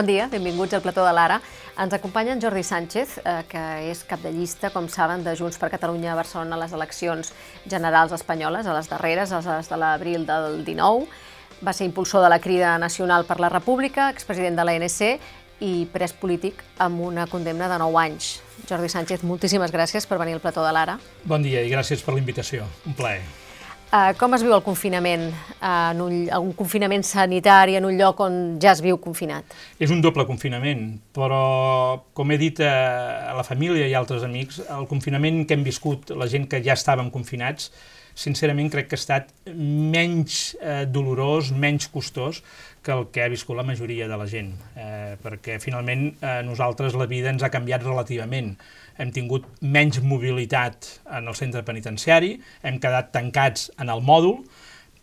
Bon dia, benvinguts al plató de l'Ara. Ens acompanya en Jordi Sánchez, eh, que és cap de llista, com saben, de Junts per Catalunya a Barcelona a les eleccions generals espanyoles, a les darreres, a les de l'abril del 19. Va ser impulsor de la Crida Nacional per la República, expresident de l'ANC i pres polític amb una condemna de 9 anys. Jordi Sánchez, moltíssimes gràcies per venir al plató de l'Ara. Bon dia i gràcies per la invitació. Un plaer. Uh, com es viu el confinament, en un, un confinament sanitari en un lloc on ja es viu confinat? És un doble confinament, però com he dit a, a la família i a altres amics, el confinament que hem viscut, la gent que ja estàvem confinats, sincerament crec que ha estat menys eh, dolorós, menys costós que el que ha viscut la majoria de la gent, eh, perquè finalment eh, nosaltres la vida ens ha canviat relativament. Hem tingut menys mobilitat en el centre penitenciari, hem quedat tancats en el mòdul,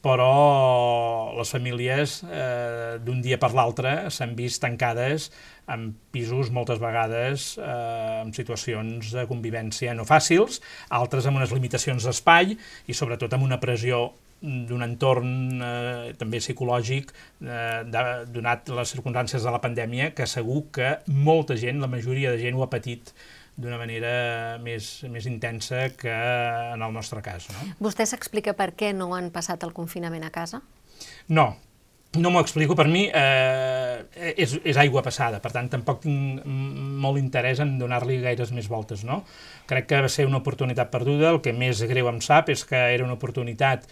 però les famílies eh, d'un dia per l'altre s'han vist tancades en pisos moltes vegades eh, en situacions de convivència no fàcils, altres amb unes limitacions d'espai i sobretot amb una pressió d'un entorn eh, també psicològic eh, de, donat les circumstàncies de la pandèmia que segur que molta gent, la majoria de gent ho ha patit d'una manera més, més intensa que en el nostre cas. No? Vostè s'explica per què no han passat el confinament a casa? No, no m'ho explico, per mi eh, és, és aigua passada, per tant tampoc tinc molt interès en donar-li gaires més voltes, no? Crec que va ser una oportunitat perduda, el que més greu em sap és que era una oportunitat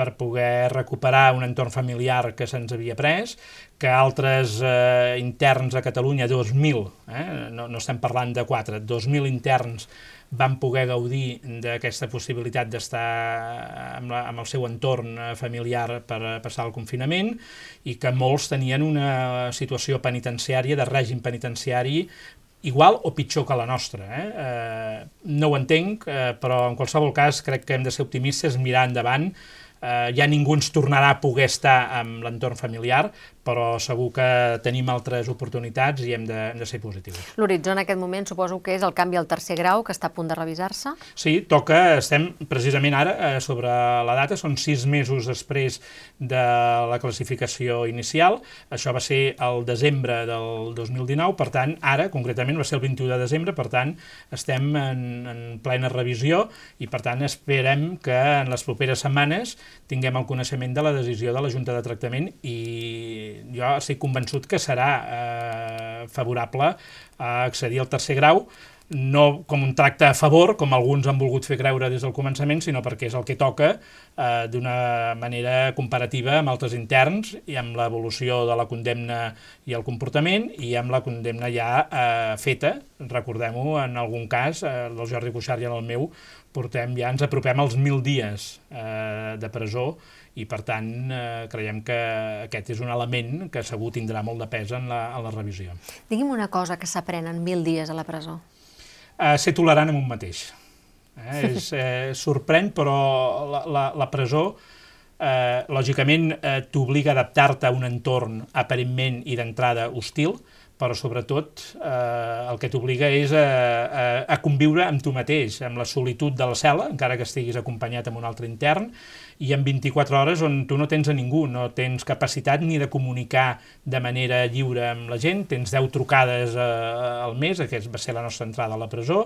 per poder recuperar un entorn familiar que se'ns havia pres, que altres eh, interns a Catalunya, 2.000, eh, no, no estem parlant de 4, 2.000 interns van poder gaudir d'aquesta possibilitat d'estar amb, la, amb el seu entorn eh, familiar per passar el confinament i que molts tenien una situació penitenciària, de règim penitenciari, igual o pitjor que la nostra. Eh? Eh, no ho entenc, eh, però en qualsevol cas crec que hem de ser optimistes, mirar endavant, eh, ja ningú ens tornarà a poder estar amb l'entorn familiar, però segur que tenim altres oportunitats i hem de, hem de ser positius. L'horitzó en aquest moment suposo que és el canvi al tercer grau, que està a punt de revisar-se? Sí, toca, estem precisament ara eh, sobre la data, són sis mesos després de la classificació inicial, això va ser el desembre del 2019, per tant, ara, concretament, va ser el 21 de desembre, per tant, estem en, en plena revisió i, per tant, esperem que en les properes setmanes tinguem el coneixement de la decisió de la Junta de Tractament i jo estic convençut que serà eh, favorable a accedir al tercer grau, no com un tracte a favor, com alguns han volgut fer creure des del començament, sinó perquè és el que toca eh, d'una manera comparativa amb altres interns i amb l'evolució de la condemna i el comportament i amb la condemna ja eh, feta. Recordem-ho, en algun cas, eh, del Jordi Cuixart i en el meu, portem ja, ens apropem als mil dies eh, de presó i per tant eh, creiem que aquest és un element que segur tindrà molt de pes en la, en la revisió. Digui'm una cosa que s'aprèn en mil dies a la presó eh, ser tolerant amb un mateix. Eh? és, eh, sorprèn, però la, la, la presó eh, lògicament eh, t'obliga a adaptar-te a un entorn aparentment i d'entrada hostil, però sobretot eh, el que t'obliga és a, a, a conviure amb tu mateix, amb la solitud de la cel·la, encara que estiguis acompanyat amb un altre intern, i en 24 hores on tu no tens a ningú, no tens capacitat ni de comunicar de manera lliure amb la gent, tens 10 trucades eh, al mes, aquesta va ser la nostra entrada a la presó,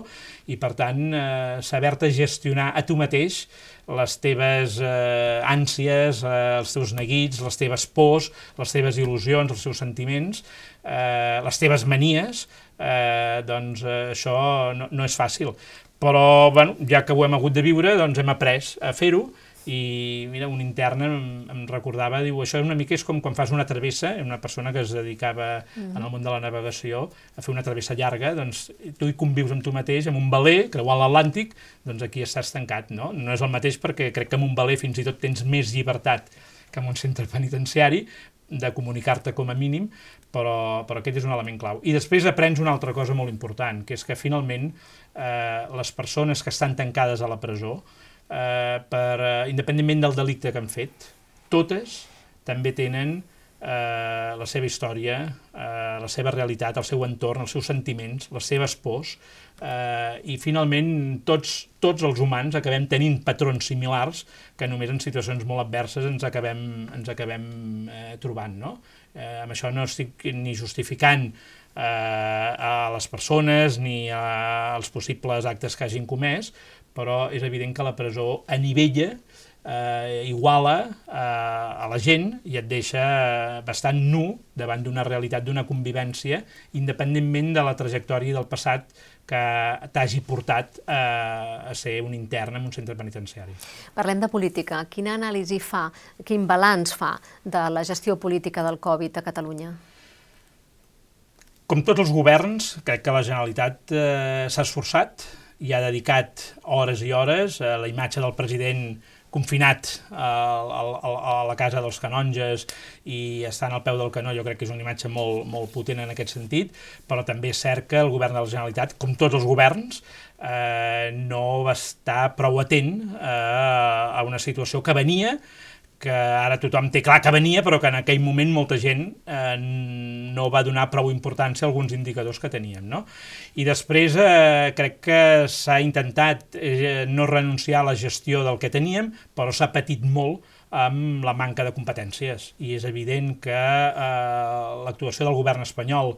i per tant eh, saber-te gestionar a tu mateix les teves eh, ànsies, eh, els teus neguits, les teves pors, les teves il·lusions, els teus sentiments, eh, les teves manies, eh, doncs eh, això no, no és fàcil. Però, bueno, ja que ho hem hagut de viure, doncs hem après a fer-ho, i mira, un intern em, em recordava, diu, això una mica és com quan fas una travessa, una persona que es dedicava mm -hmm. en el món de la navegació a fer una travessa llarga, doncs tu hi convius amb tu mateix, amb un veler, creuant l'Atlàntic, doncs aquí estàs tancat, no? No és el mateix perquè crec que amb un veler fins i tot tens més llibertat que en un centre penitenciari, de comunicar-te com a mínim, però, però aquest és un element clau. I després aprens una altra cosa molt important, que és que finalment eh, les persones que estan tancades a la presó, eh, per, eh, independentment del delicte que han fet, totes també tenen eh, la seva història, eh, la seva realitat, el seu entorn, els seus sentiments, les seves pors, eh, i finalment tots, tots els humans acabem tenint patrons similars que només en situacions molt adverses ens acabem, ens acabem eh, trobant. No? Eh, amb això no estic ni justificant eh, a les persones ni als possibles actes que hagin comès, però és evident que la presó anivella, eh, iguala eh, a la gent i et deixa bastant nu davant d'una realitat, d'una convivència, independentment de la trajectòria del passat que t'hagi portat eh, a ser un intern en un centre penitenciari. Parlem de política. Quina anàlisi fa, quin balanç fa de la gestió política del Covid a Catalunya? Com tots els governs, crec que la Generalitat eh, s'ha esforçat, i ha dedicat hores i hores a la imatge del president confinat a, a, a la casa dels canonges i estant al peu del canó, jo crec que és una imatge molt, molt potent en aquest sentit, però també és cert que el govern de la Generalitat, com tots els governs, eh, no va estar prou atent eh, a una situació que venia que ara tothom té clar que venia, però que en aquell moment molta gent eh, no va donar prou importància a alguns indicadors que tenien. No? I després eh, crec que s'ha intentat eh, no renunciar a la gestió del que teníem, però s'ha patit molt amb la manca de competències i és evident que eh, l'actuació del govern espanyol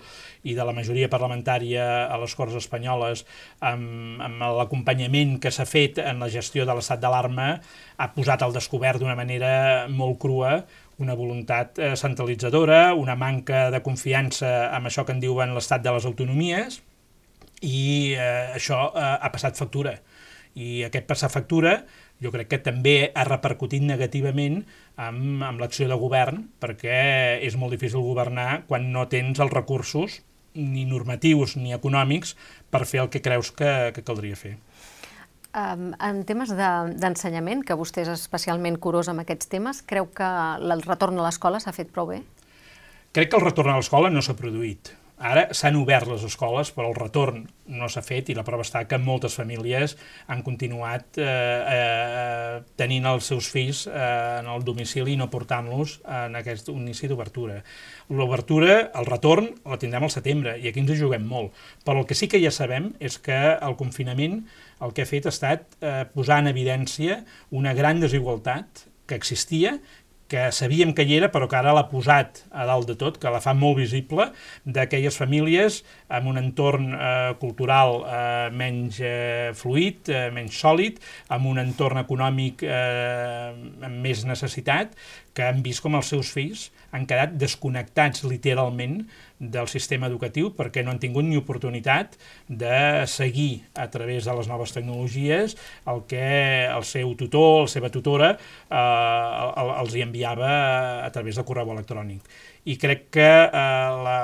i de la majoria parlamentària a les Corts Espanyoles amb, amb l'acompanyament que s'ha fet en la gestió de l'estat d'alarma ha posat al descobert d'una manera molt crua una voluntat eh, centralitzadora, una manca de confiança amb això que en diuen l'estat de les autonomies i eh, això eh, ha passat factura. I aquest passar factura jo crec que també ha repercutit negativament amb, amb l'acció de govern, perquè és molt difícil governar quan no tens els recursos ni normatius ni econòmics per fer el que creus que, que caldria fer. Um, en temes d'ensenyament, de, que vostè és especialment curós amb aquests temes, creu que el retorn a l'escola s'ha fet prou bé? Crec que el retorn a l'escola no s'ha produït. Ara s'han obert les escoles, però el retorn no s'ha fet i la prova està que moltes famílies han continuat eh, eh, tenint els seus fills eh, en el domicili i no portant-los en aquest inici d'obertura. L'obertura, el retorn, la tindrem al setembre i aquí ens hi juguem molt. Però el que sí que ja sabem és que el confinament el que ha fet ha estat eh, posar en evidència una gran desigualtat que existia que sabíem que hi era, però que ara l'ha posat a dalt de tot, que la fa molt visible, d'aquelles famílies amb un entorn eh, cultural eh, menys eh, fluid, eh, menys sòlid, amb un entorn econòmic eh, amb més necessitat, que han vist com els seus fills han quedat desconnectats literalment del sistema educatiu perquè no han tingut ni oportunitat de seguir a través de les noves tecnologies el que el seu tutor, la seva tutora, eh, els hi enviava a través de correu electrònic. I crec que eh, la,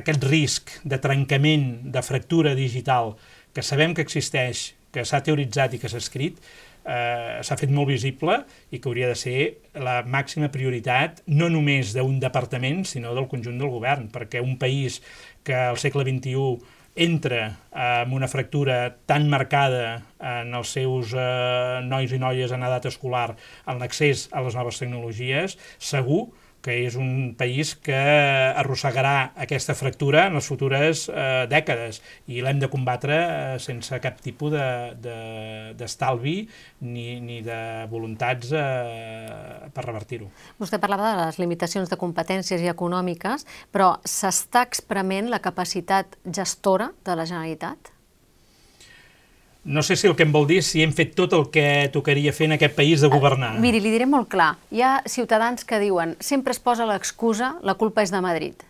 aquest risc de trencament, de fractura digital, que sabem que existeix, que s'ha teoritzat i que s'ha escrit, eh, s'ha fet molt visible i que hauria de ser la màxima prioritat no només d'un departament, sinó del conjunt del govern, perquè un país que al segle XXI entra amb una fractura tan marcada en els seus eh, nois i noies en edat escolar en l'accés a les noves tecnologies, segur que és un país que arrossegarà aquesta fractura en les futures eh, dècades i l'hem de combatre eh, sense cap tipus d'estalvi de, de, ni, ni de voluntats eh, per revertir-ho. Vostè parlava de les limitacions de competències i econòmiques, però s'està exprement la capacitat gestora de la Generalitat? No sé si el que em vol dir si hem fet tot el que tocaria fer en aquest país de governar. Uh, miri, li diré molt clar. Hi ha ciutadans que diuen sempre es posa l'excusa, la culpa és de Madrid.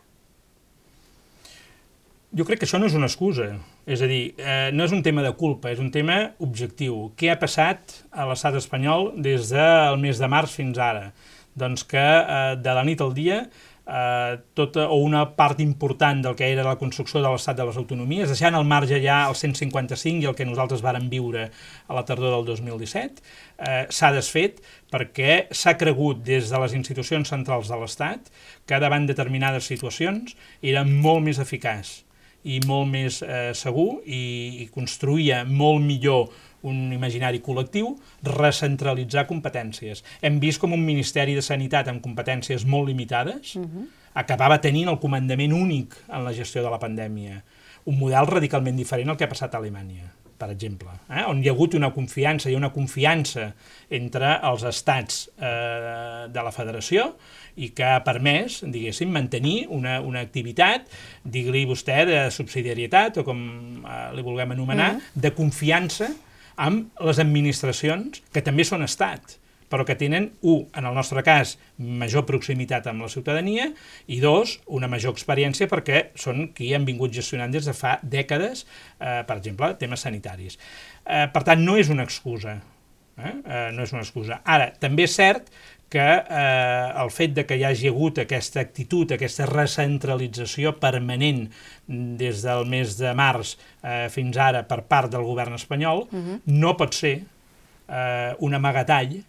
Jo crec que això no és una excusa. És a dir, eh, no és un tema de culpa, és un tema objectiu. Què ha passat a l'estat espanyol des del mes de març fins ara? Doncs que eh, de la nit al dia eh, tota, o una part important del que era la construcció de l'estat de les autonomies, deixant al marge ja el 155 i el que nosaltres vàrem viure a la tardor del 2017, eh, s'ha desfet perquè s'ha cregut des de les institucions centrals de l'Estat que davant determinades situacions era molt més eficaç i molt més eh, segur i, i construïa molt millor un imaginari col·lectiu, recentralitzar competències. Hem vist com un Ministeri de Sanitat amb competències molt limitades uh -huh. acabava tenint el comandament únic en la gestió de la pandèmia. Un model radicalment diferent al que ha passat a Alemanya per exemple, eh? on hi ha hagut una confiança, hi ha una confiança entre els estats eh, de la federació i que ha permès, diguéssim, mantenir una, una activitat, digui-li vostè, de subsidiarietat, o com eh, li vulguem anomenar, mm. de confiança amb les administracions, que també són estat, però que tenen, un, en el nostre cas, major proximitat amb la ciutadania, i dos, una major experiència perquè són qui han vingut gestionant des de fa dècades, eh, per exemple, temes sanitaris. Eh, per tant, no és una excusa. Eh? Eh, no és una excusa. Ara, també és cert que eh, el fet de que hi hagi hagut aquesta actitud, aquesta recentralització permanent des del mes de març eh, fins ara per part del govern espanyol, uh mhm. -huh. no pot ser eh, un amagatall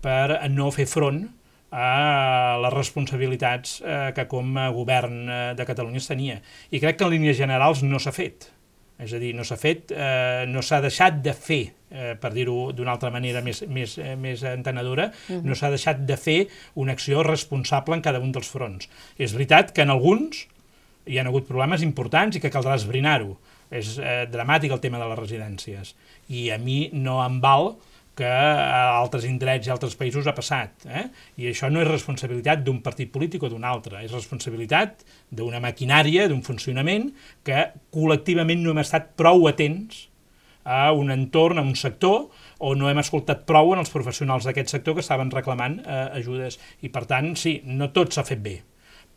per no fer front a les responsabilitats eh, que com a govern eh, de Catalunya es tenia. I crec que en línies generals no s'ha fet. És a dir, no s'ha fet, eh, no s'ha deixat de fer, eh, per dir-ho d'una altra manera més, més, eh, més entenedora, uh -huh. no s'ha deixat de fer una acció responsable en cada un dels fronts. És veritat que en alguns hi han hagut problemes importants i que caldrà esbrinar-ho. És eh, dramàtic el tema de les residències. I a mi no em val que a altres indrets i altres països ha passat. Eh? I això no és responsabilitat d'un partit polític o d'un altre, és responsabilitat d'una maquinària, d'un funcionament, que col·lectivament no hem estat prou atents a un entorn, a un sector, o no hem escoltat prou en els professionals d'aquest sector que estaven reclamant eh, ajudes. I per tant, sí, no tot s'ha fet bé,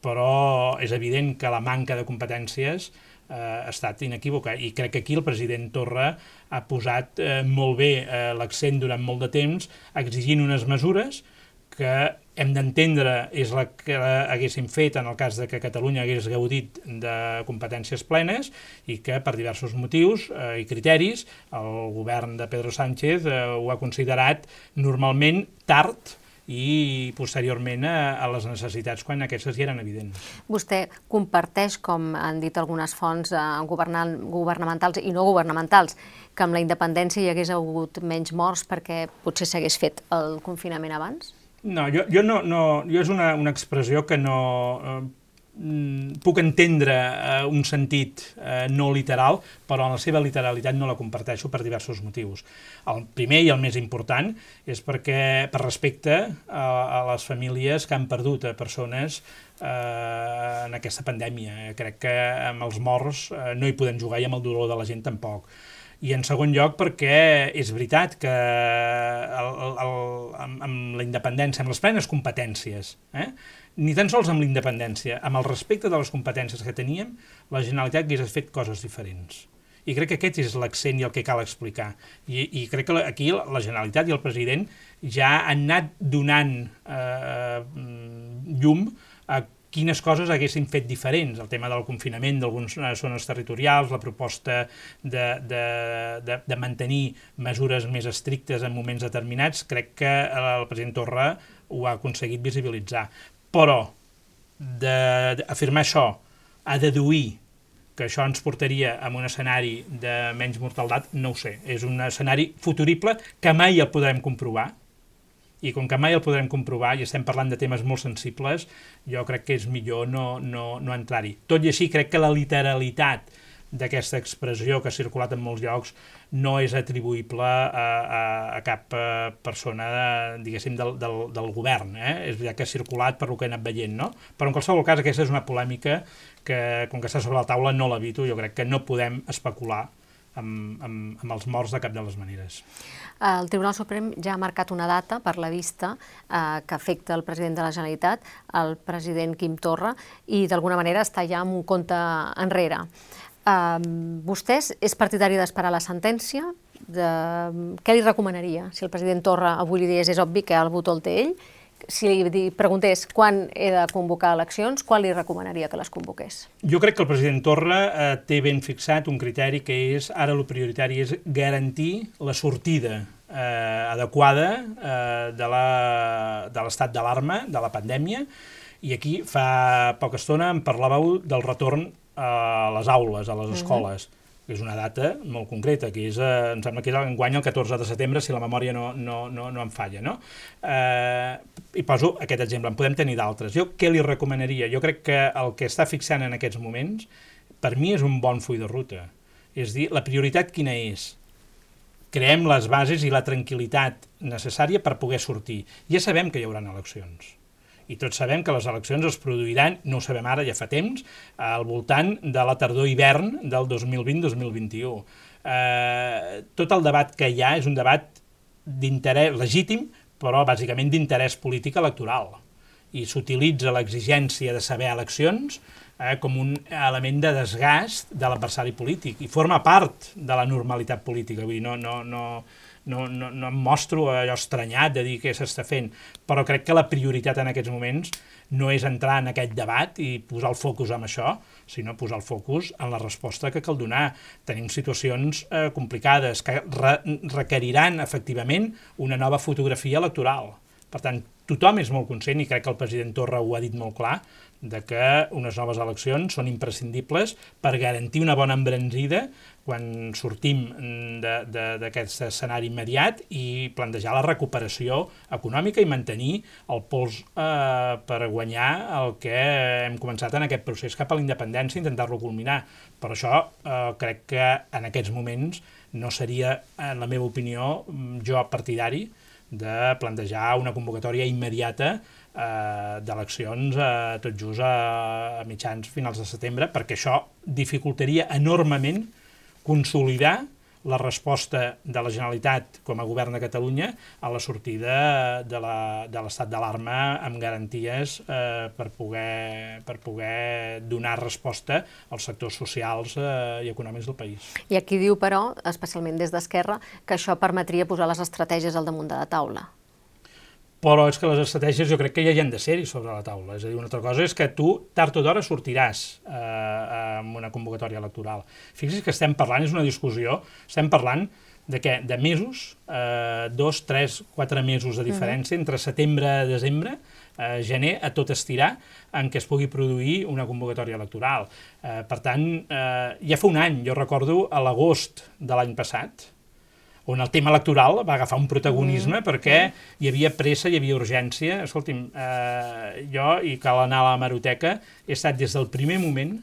però és evident que la manca de competències eh, ha estat inequívoca. I crec que aquí el president Torra ha posat eh, molt bé eh, l'accent durant molt de temps exigint unes mesures que hem d'entendre és la que haguéssim fet en el cas de que Catalunya hagués gaudit de competències plenes i que per diversos motius eh, i criteris el govern de Pedro Sánchez eh, ho ha considerat normalment tard i posteriorment a, a les necessitats quan aquestes ja eren evidents. Vostè comparteix, com han dit algunes fonts eh, governamentals i no governamentals, que amb la independència hi hagués hagut menys morts perquè potser s'hagués fet el confinament abans? No, jo, jo no, no, jo és una, una expressió que no... Eh, puc entendre eh, un sentit eh, no literal, però en la seva literalitat no la comparteixo per diversos motius. El primer i el més important és perquè per respecte a, a les famílies que han perdut a persones eh, en aquesta pandèmia. Crec que amb els morts eh, no hi podem jugar i amb el dolor de la gent tampoc. I en segon lloc perquè és veritat que el, el, el, amb, amb la independència, amb les plenes competències, eh, ni tan sols amb l'independència, amb el respecte de les competències que teníem, la Generalitat hagués fet coses diferents. I crec que aquest és l'accent i el que cal explicar. I, i crec que aquí la Generalitat i el president ja han anat donant eh, llum a quines coses haguessin fet diferents, el tema del confinament d'algunes zones territorials, la proposta de, de, de, de mantenir mesures més estrictes en moments determinats, crec que el president Torra ho ha aconseguit visibilitzar. Però d'afirmar això, a deduir que això ens portaria a un escenari de menys mortaldat, no ho sé. És un escenari futurible que mai el podrem comprovar, i com que mai el podrem comprovar i estem parlant de temes molt sensibles, jo crec que és millor no, no, no entrar-hi. Tot i així, crec que la literalitat d'aquesta expressió que ha circulat en molts llocs no és atribuïble a, a, a cap eh, persona, de, diguéssim, del, del, del govern. Eh? És veritat que ha circulat per lo que he anat veient, no? Però en qualsevol cas aquesta és una polèmica que, com que està sobre la taula, no l'evito. Jo crec que no podem especular amb, amb, amb els morts de cap de les maneres. El Tribunal Suprem ja ha marcat una data per la vista eh, que afecta el president de la Generalitat, el president Quim Torra, i d'alguna manera està ja amb un compte enrere. Uh, vostès és partidari d'esperar la sentència? De... Què li recomanaria? Si el president Torra avui li digués és obvi que el vot el té ell, si li preguntés quan he de convocar eleccions, quan li recomanaria que les convoqués? Jo crec que el president Torra eh, té ben fixat un criteri que és, ara el prioritari és garantir la sortida eh, adequada eh, de l'estat d'alarma, de la pandèmia, i aquí fa poca estona em parlàveu del retorn a les aules, a les escoles, mm -hmm que és una data molt concreta, que és, eh, em sembla que és enguany el 14 de setembre, si la memòria no, no, no, no em falla. No? Eh, I poso aquest exemple, en podem tenir d'altres. Jo què li recomanaria? Jo crec que el que està fixant en aquests moments, per mi és un bon full de ruta. És dir, la prioritat quina és? Creem les bases i la tranquil·litat necessària per poder sortir. Ja sabem que hi haurà eleccions i tots sabem que les eleccions es produiran, no ho sabem ara, ja fa temps, al voltant de la tardor-hivern del 2020-2021. Eh, tot el debat que hi ha és un debat d'interès legítim, però bàsicament d'interès polític electoral. I s'utilitza l'exigència de saber eleccions eh, com un element de desgast de l'adversari polític i forma part de la normalitat política. Vull dir, no, no, no, no, no, no em mostro allò estranyat de dir què s'està fent, però crec que la prioritat en aquests moments no és entrar en aquest debat i posar el focus en això, sinó posar el focus en la resposta que cal donar. Tenim situacions eh, complicades que re requeriran efectivament una nova fotografia electoral. Per tant, tothom és molt conscient, i crec que el president Torra ho ha dit molt clar, de que unes noves eleccions són imprescindibles per garantir una bona embranzida quan sortim d'aquest escenari immediat i plantejar la recuperació econòmica i mantenir el pols eh, per guanyar el que hem començat en aquest procés cap a la independència i intentar-lo culminar. Per això eh, crec que en aquests moments no seria, en la meva opinió, jo partidari de plantejar una convocatòria immediata eh, d'eleccions eh, tot just a, a mitjans finals de setembre, perquè això dificultaria enormement consolidar la resposta de la Generalitat com a govern de Catalunya a la sortida de l'estat d'alarma amb garanties eh, per, poder, per poder donar resposta als sectors socials eh, i econòmics del país. I aquí diu, però, especialment des d'Esquerra, que això permetria posar les estratègies al damunt de la taula però és que les estratègies jo crec que ja hi han de ser-hi sobre la taula. És a dir, una altra cosa és que tu tard o d'hora sortiràs eh, amb una convocatòria electoral. Fixis que estem parlant, és una discussió, estem parlant de què? De mesos, eh, dos, tres, quatre mesos de diferència entre setembre i desembre, eh, gener, a tot estirar en què es pugui produir una convocatòria electoral. Eh, per tant, eh, ja fa un any, jo recordo a l'agost de l'any passat, on el tema electoral va agafar un protagonisme mm. perquè hi havia pressa, hi havia urgència. Escolti'm, eh, jo, i cal anar a la maroteca, he estat des del primer moment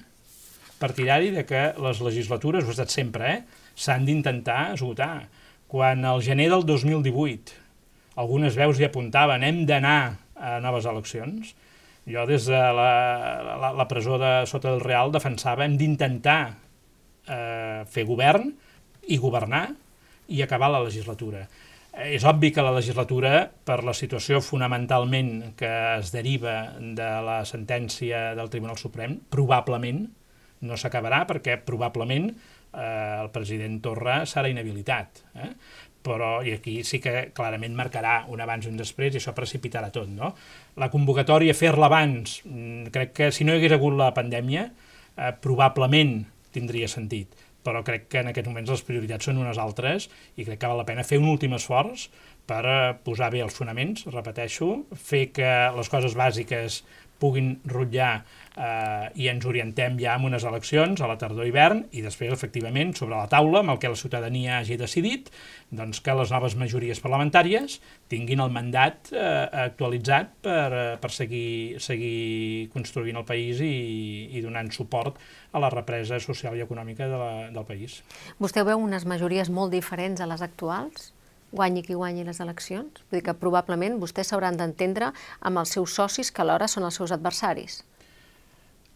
partidari de que les legislatures, ho ha estat sempre, eh, s'han d'intentar esgotar. Quan al gener del 2018 algunes veus hi apuntaven hem d'anar a noves eleccions, jo des de la, la, la presó de Sota del Real defensava hem d'intentar eh, fer govern i governar i acabar la legislatura. Eh, és obvi que la legislatura, per la situació fonamentalment que es deriva de la sentència del Tribunal Suprem, probablement no s'acabarà perquè probablement eh, el president Torra serà inhabilitat. Eh? però i aquí sí que clarament marcarà un abans i un després i això precipitarà tot. No? La convocatòria, fer-la abans, mm, crec que si no hi hagués hagut la pandèmia, eh, probablement tindria sentit però crec que en aquests moments les prioritats són unes altres i crec que val la pena fer un últim esforç per eh, posar bé els fonaments, repeteixo, fer que les coses bàsiques puguin rutllar eh, i ens orientem ja amb unes eleccions a la tardor-hivern i després, efectivament, sobre la taula, amb el que la ciutadania hagi decidit, doncs que les noves majories parlamentàries tinguin el mandat eh, actualitzat per, eh, per seguir, seguir construint el país i, i donant suport a la represa social i econòmica de la, del país. Vostè veu unes majories molt diferents a les actuals? Guanyi qui guanyi les eleccions? Vull dir que probablement vostès s'hauran d'entendre amb els seus socis que alhora són els seus adversaris.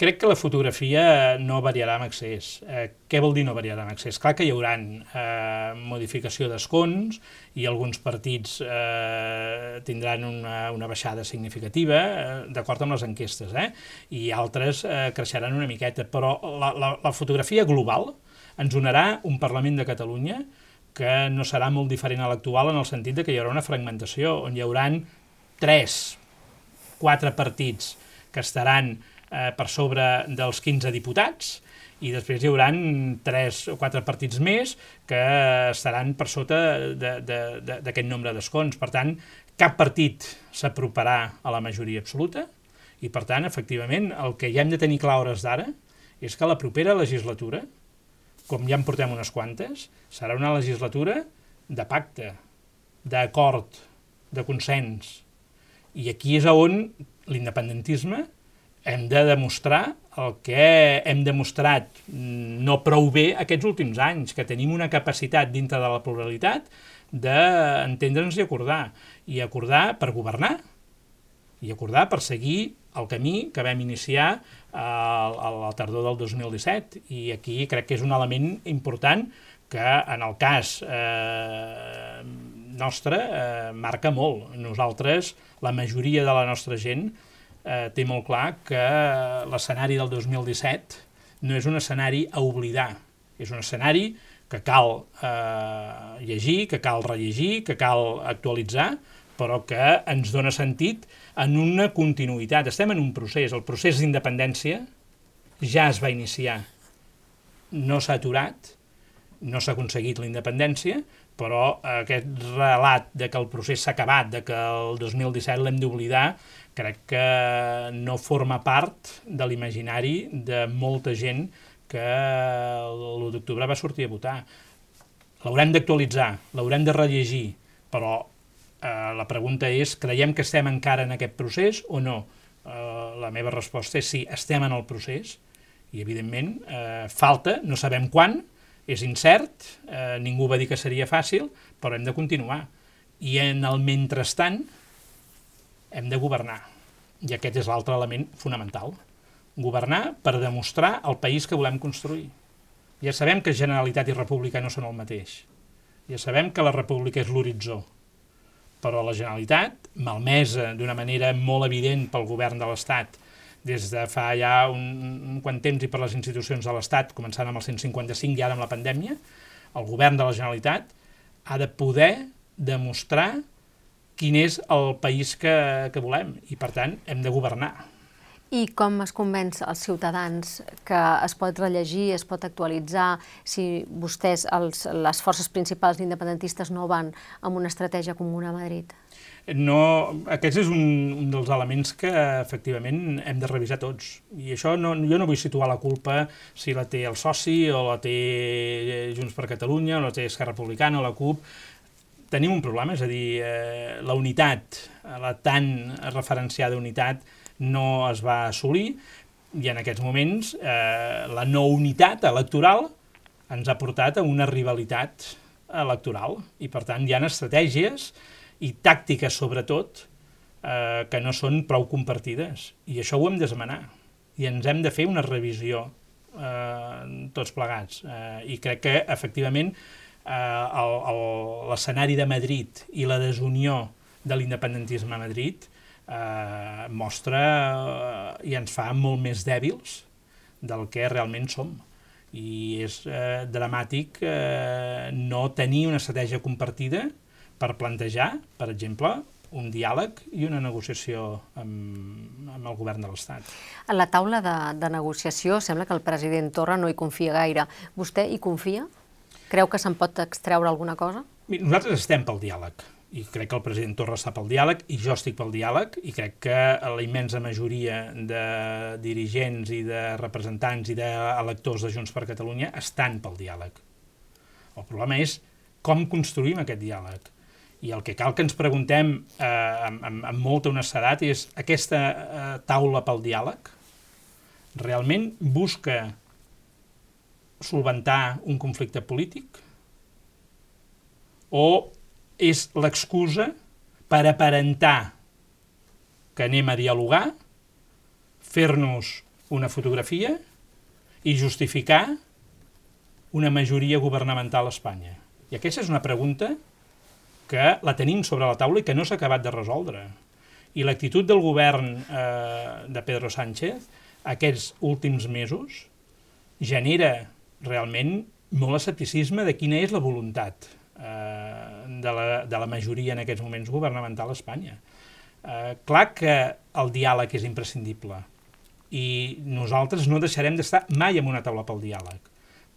Crec que la fotografia no variarà amb excés. Eh, què vol dir no variarà amb excés? Clar que hi haurà eh, modificació d'escons i alguns partits eh, tindran una, una baixada significativa, eh, d'acord amb les enquestes, eh? i altres eh, creixeran una miqueta, però la, la, la fotografia global ens donarà un Parlament de Catalunya que no serà molt diferent a l'actual en el sentit de que hi haurà una fragmentació, on hi hauran tres, quatre partits que estaran eh, per sobre dels 15 diputats, i després hi haurà tres o quatre partits més que estaran per sota d'aquest nombre d'escons. Per tant, cap partit s'aproparà a la majoria absoluta i, per tant, efectivament, el que ja hem de tenir clar hores d'ara és que la propera legislatura, com ja en portem unes quantes, serà una legislatura de pacte, d'acord, de consens. I aquí és on l'independentisme hem de demostrar el que hem demostrat no prou bé aquests últims anys, que tenim una capacitat dintre de la pluralitat d'entendre'ns i acordar. I acordar per governar, i acordar per seguir el camí que vam iniciar a, a la tardor del 2017. I aquí crec que és un element important que en el cas eh, nostre eh, marca molt. Nosaltres, la majoria de la nostra gent, eh, té molt clar que l'escenari del 2017 no és un escenari a oblidar, és un escenari que cal eh, llegir, que cal rellegir, que cal actualitzar, però que ens dona sentit en una continuïtat. Estem en un procés, el procés d'independència ja es va iniciar, no s'ha aturat, no s'ha aconseguit la independència, però aquest relat de que el procés s'ha acabat, de que el 2017 l'hem d'oblidar, crec que no forma part de l'imaginari de molta gent que l'1 d'octubre va sortir a votar. L'haurem d'actualitzar, l'haurem de rellegir, però eh, la pregunta és, creiem que estem encara en aquest procés o no? Eh, la meva resposta és sí, estem en el procés, i evidentment eh, falta, no sabem quan, és incert, eh, ningú va dir que seria fàcil, però hem de continuar. I en el mentrestant hem de governar. I aquest és l'altre element fonamental. Governar per demostrar el país que volem construir. Ja sabem que Generalitat i República no són el mateix. Ja sabem que la República és l'horitzó. Però la Generalitat, malmesa d'una manera molt evident pel govern de l'Estat, des de fa ja un, un quant temps i per les institucions de l'Estat, començant amb el 155 i ara amb la pandèmia, el govern de la Generalitat ha de poder demostrar quin és el país que, que volem i, per tant, hem de governar. I com es convenç els ciutadans que es pot rellegir, es pot actualitzar, si vostès, els, les forces principals independentistes, no van amb una estratègia comuna a Madrid? no, aquest és un, un dels elements que efectivament hem de revisar tots. I això no, jo no vull situar la culpa si la té el soci o la té Junts per Catalunya o la té Esquerra Republicana o la CUP. Tenim un problema, és a dir, eh, la unitat, la tan referenciada unitat no es va assolir i en aquests moments eh, la no unitat electoral ens ha portat a una rivalitat electoral i per tant hi ha estratègies i tàctiques sobretot, eh, que no són prou compartides. I això ho hem d'esmenar. I ens hem de fer una revisió eh, tots plegats. Eh, I crec que, efectivament, eh, l'escenari de Madrid i la desunió de l'independentisme a Madrid eh, mostra eh, i ens fa molt més dèbils del que realment som. I és eh, dramàtic eh, no tenir una estratègia compartida per plantejar, per exemple, un diàleg i una negociació amb, amb el govern de l'Estat. A la taula de, de negociació sembla que el president Torra no hi confia gaire. Vostè hi confia? Creu que se'n pot extreure alguna cosa? Nosaltres estem pel diàleg i crec que el president Torra està pel diàleg i jo estic pel diàleg i crec que la immensa majoria de dirigents i de representants i d'electors de Junts per Catalunya estan pel diàleg. El problema és com construïm aquest diàleg i el que cal que ens preguntem eh, amb, amb, amb molta honestedat és aquesta eh, taula pel diàleg realment busca solventar un conflicte polític o és l'excusa per aparentar que anem a dialogar, fer-nos una fotografia i justificar una majoria governamental a Espanya. I aquesta és una pregunta que la tenim sobre la taula i que no s'ha acabat de resoldre. I l'actitud del govern eh, de Pedro Sánchez aquests últims mesos genera realment molt escepticisme de quina és la voluntat eh, de, la, de la majoria en aquests moments governamental a Espanya. Eh, clar que el diàleg és imprescindible i nosaltres no deixarem d'estar mai en una taula pel diàleg,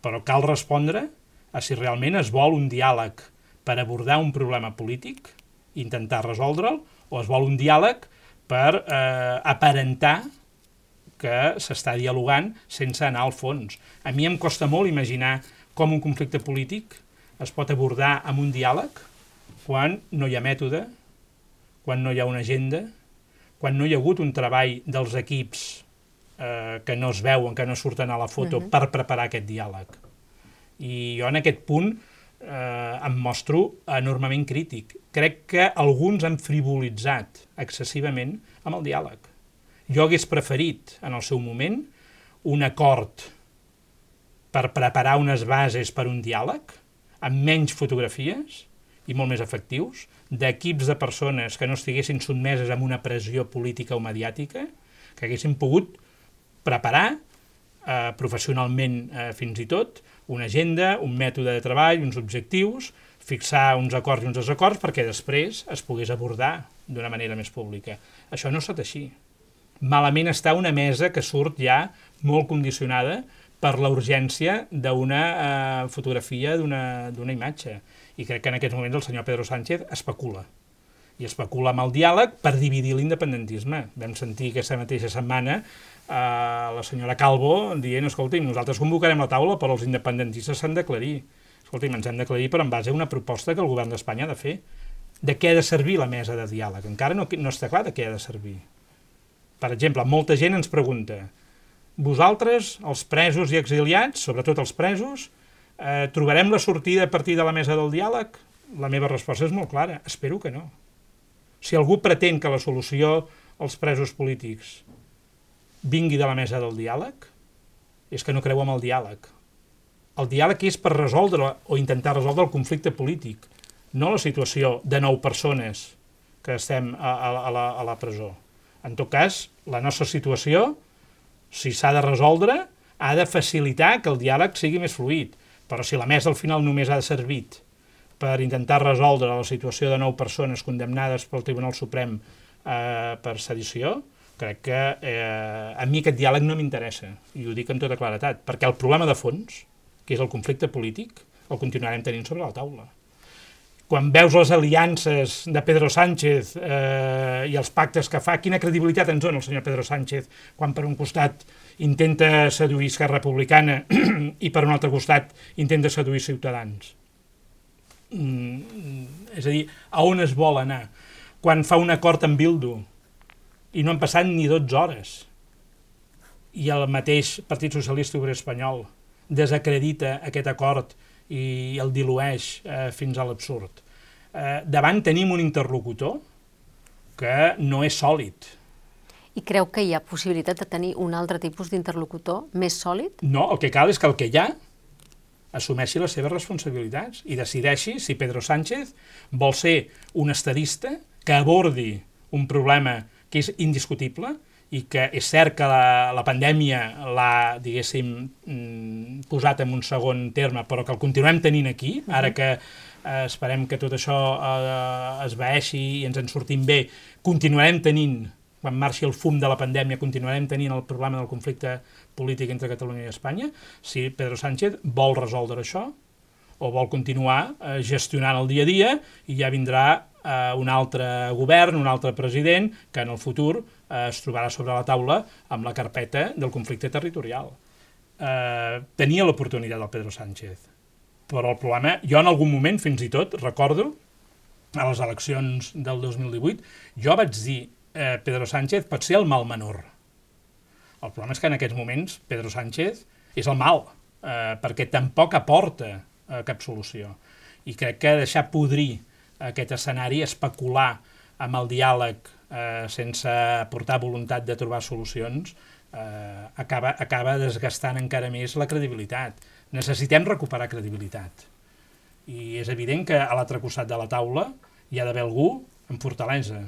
però cal respondre a si realment es vol un diàleg per abordar un problema polític, intentar resoldre'l, o es vol un diàleg per eh, aparentar que s'està dialogant sense anar al fons. A mi em costa molt imaginar com un conflicte polític es pot abordar amb un diàleg quan no hi ha mètode, quan no hi ha una agenda, quan no hi ha hagut un treball dels equips eh, que no es veuen, que no surten a la foto, uh -huh. per preparar aquest diàleg. I jo en aquest punt eh, em mostro enormement crític. Crec que alguns han frivolitzat excessivament amb el diàleg. Jo hagués preferit, en el seu moment, un acord per preparar unes bases per un diàleg, amb menys fotografies i molt més efectius, d'equips de persones que no estiguessin sotmeses a una pressió política o mediàtica, que haguessin pogut preparar eh, professionalment eh, fins i tot una agenda, un mètode de treball, uns objectius, fixar uns acords i uns desacords perquè després es pogués abordar d'una manera més pública. Això no ha estat així. Malament està una mesa que surt ja molt condicionada per la urgència d'una eh, fotografia d'una imatge. I crec que en aquests moments el senyor Pedro Sánchez especula. I especula amb el diàleg per dividir l'independentisme. Vam sentir aquesta mateixa setmana eh, la senyora Calvo dient, escolti'm, nosaltres convocarem la taula però els independentistes s'han d'aclarir. Escolti'm, ens hem d'aclarir per en base a una proposta que el govern d'Espanya ha de fer. De què ha de servir la mesa de diàleg? Encara no, no està clar de què ha de servir. Per exemple, molta gent ens pregunta vosaltres, els presos i exiliats, sobretot els presos, eh, trobarem la sortida a partir de la mesa del diàleg? La meva resposta és molt clara, espero que no. Si algú pretén que la solució als presos polítics vingui de la mesa del diàleg, és que no creu en el diàleg. El diàleg és per resoldre o intentar resoldre el conflicte polític, no la situació de nou persones que estem a, a, a, la, a la presó. En tot cas, la nostra situació, si s'ha de resoldre, ha de facilitar que el diàleg sigui més fluid. Però si la mesa al final només ha servit per intentar resoldre la situació de nou persones condemnades pel Tribunal Suprem eh, per sedició, crec que eh, a mi aquest diàleg no m'interessa, i ho dic amb tota claretat, perquè el problema de fons, que és el conflicte polític, el continuarem tenint sobre la taula. Quan veus les aliances de Pedro Sánchez eh, i els pactes que fa, quina credibilitat ens dona el senyor Pedro Sánchez quan per un costat intenta seduir Esquerra Republicana i per un altre costat intenta seduir Ciutadans? Mm, és a dir, a on es vol anar? Quan fa un acord amb Bildu, i no han passat ni 12 hores. I el mateix Partit Socialista Obrer Espanyol desacredita aquest acord i el dilueix eh, fins a l'absurd. Eh, davant tenim un interlocutor que no és sòlid. I creu que hi ha possibilitat de tenir un altre tipus d'interlocutor més sòlid? No, el que cal és que el que hi ha assumeixi les seves responsabilitats i decideixi si Pedro Sánchez vol ser un estadista que abordi un problema que és indiscutible i que és cert que la, la pandèmia l'ha, diguéssim, mm, posat en un segon terme, però que el continuem tenint aquí, ara que eh, esperem que tot això eh, es veeixi i ens en sortim bé, continuarem tenint, quan marxi el fum de la pandèmia, continuarem tenint el problema del conflicte polític entre Catalunya i Espanya, si Pedro Sánchez vol resoldre això o vol continuar eh, gestionant el dia a dia i ja vindrà eh, un altre govern, un altre president, que en el futur eh, es trobarà sobre la taula amb la carpeta del conflicte territorial. Eh, tenia l'oportunitat del Pedro Sánchez, però el problema, jo en algun moment fins i tot recordo a les eleccions del 2018, jo vaig dir eh, Pedro Sánchez pot ser el mal menor. El problema és que en aquests moments Pedro Sánchez és el mal, eh, perquè tampoc aporta eh, cap solució. I crec que deixar podrir aquest escenari, especular amb el diàleg eh, sense portar voluntat de trobar solucions, eh, acaba, acaba desgastant encara més la credibilitat. Necessitem recuperar credibilitat. I és evident que a l'altre costat de la taula hi ha d'haver algú amb fortalesa.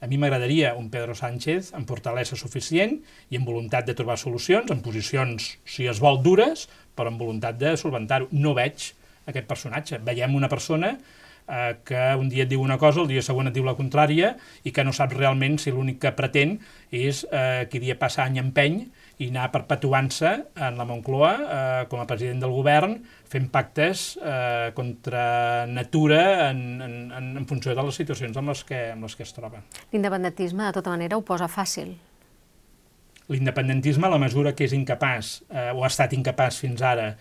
A mi m'agradaria un Pedro Sánchez amb fortalesa suficient i amb voluntat de trobar solucions, en posicions, si es vol, dures, però amb voluntat de solventar-ho. No veig aquest personatge. Veiem una persona eh, que un dia et diu una cosa, el dia següent et diu la contrària i que no saps realment si l'únic que pretén és eh, que dia passa any empeny i anar perpetuant-se en la Moncloa eh, com a president del govern fent pactes eh, contra natura en, en, en funció de les situacions amb les que, amb les que es troba. L'independentisme, de tota manera, ho posa fàcil. L'independentisme, a la mesura que és incapaç, eh, o ha estat incapaç fins ara,